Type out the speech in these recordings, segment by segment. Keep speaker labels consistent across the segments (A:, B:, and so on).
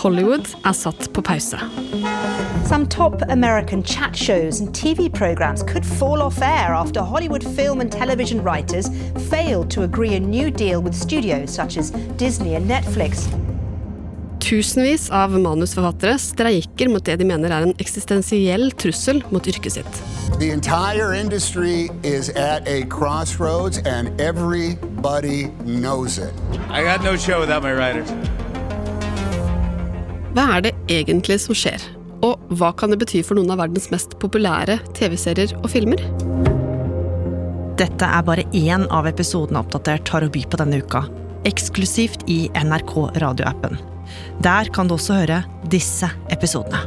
A: Hollywood er satt på pause.
B: Some top American chat shows and TV programs could fall off air after Hollywood film and television writers failed to agree a new deal with studios such as Disney and Netflix.
A: Tusenvis av manusforfattere streiker mot det de mener er en eksistensiell trussel mot yrket sitt.
C: The entire industry is at a crossroads and everybody knows it.
D: I got no show without my writers.
A: Hva er det egentlig som skjer? Og hva kan det bety for noen av verdens mest populære TV-serier og filmer?
E: Dette er bare én av episodene Oppdatert har å by på denne uka. Eksklusivt i NRK radioappen. Der kan du også høre disse episodene.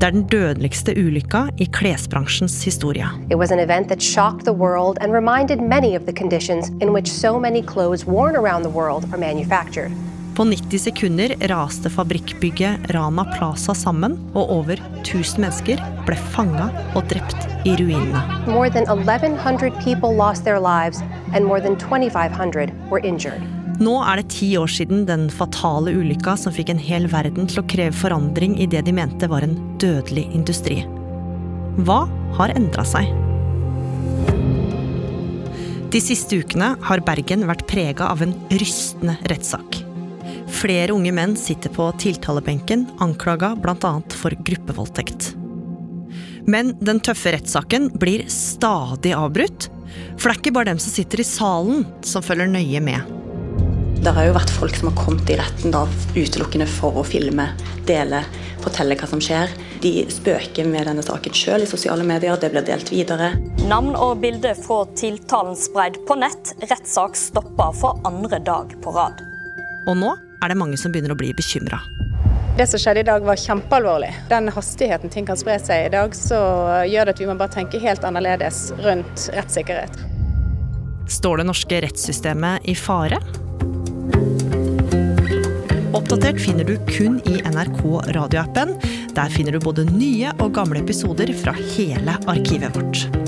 E: Det er den dødeligste ulykka i klesbransjens historie.
F: Det var et event som shocked verden og and mange av de the i in which so many rundt worn i verden er are manufactured.
E: På 90 sekunder raste fabrikkbygget Rana Plaza sammen, og over 1000 mennesker ble fanga og drept i ruinene.
F: More than 1,100 people lost their lives, and more than 2,500 were injured.
E: Nå er det ti år siden den fatale ulykka som fikk en hel verden til å kreve forandring i det de mente var en dødelig industri. Hva har endra seg? De siste ukene har Bergen vært prega av en rystende rettssak. Flere unge menn sitter på tiltalebenken, anklaga bl.a. for gruppevoldtekt. Men den tøffe rettssaken blir stadig avbrutt. For det er ikke bare dem som sitter i salen, som følger nøye med.
G: Det har jo vært folk som har kommet i retten da, utelukkende for å filme, dele, fortelle hva som skjer. De spøker med denne saken sjøl i sosiale medier, det blir delt videre.
H: Navn og bilde fra tiltalen spredd på nett. Rettssak stoppa for andre dag på rad.
E: Og nå er det mange som begynner å bli bekymra.
I: Det som skjedde i dag var kjempealvorlig. Den hastigheten ting kan spre seg i dag, så gjør det at vi må bare tenke helt annerledes rundt rettssikkerhet.
E: Står det norske rettssystemet i fare? Oppdatert finner du kun i NRK radioappen. Der finner du både nye og gamle episoder fra hele arkivet vårt.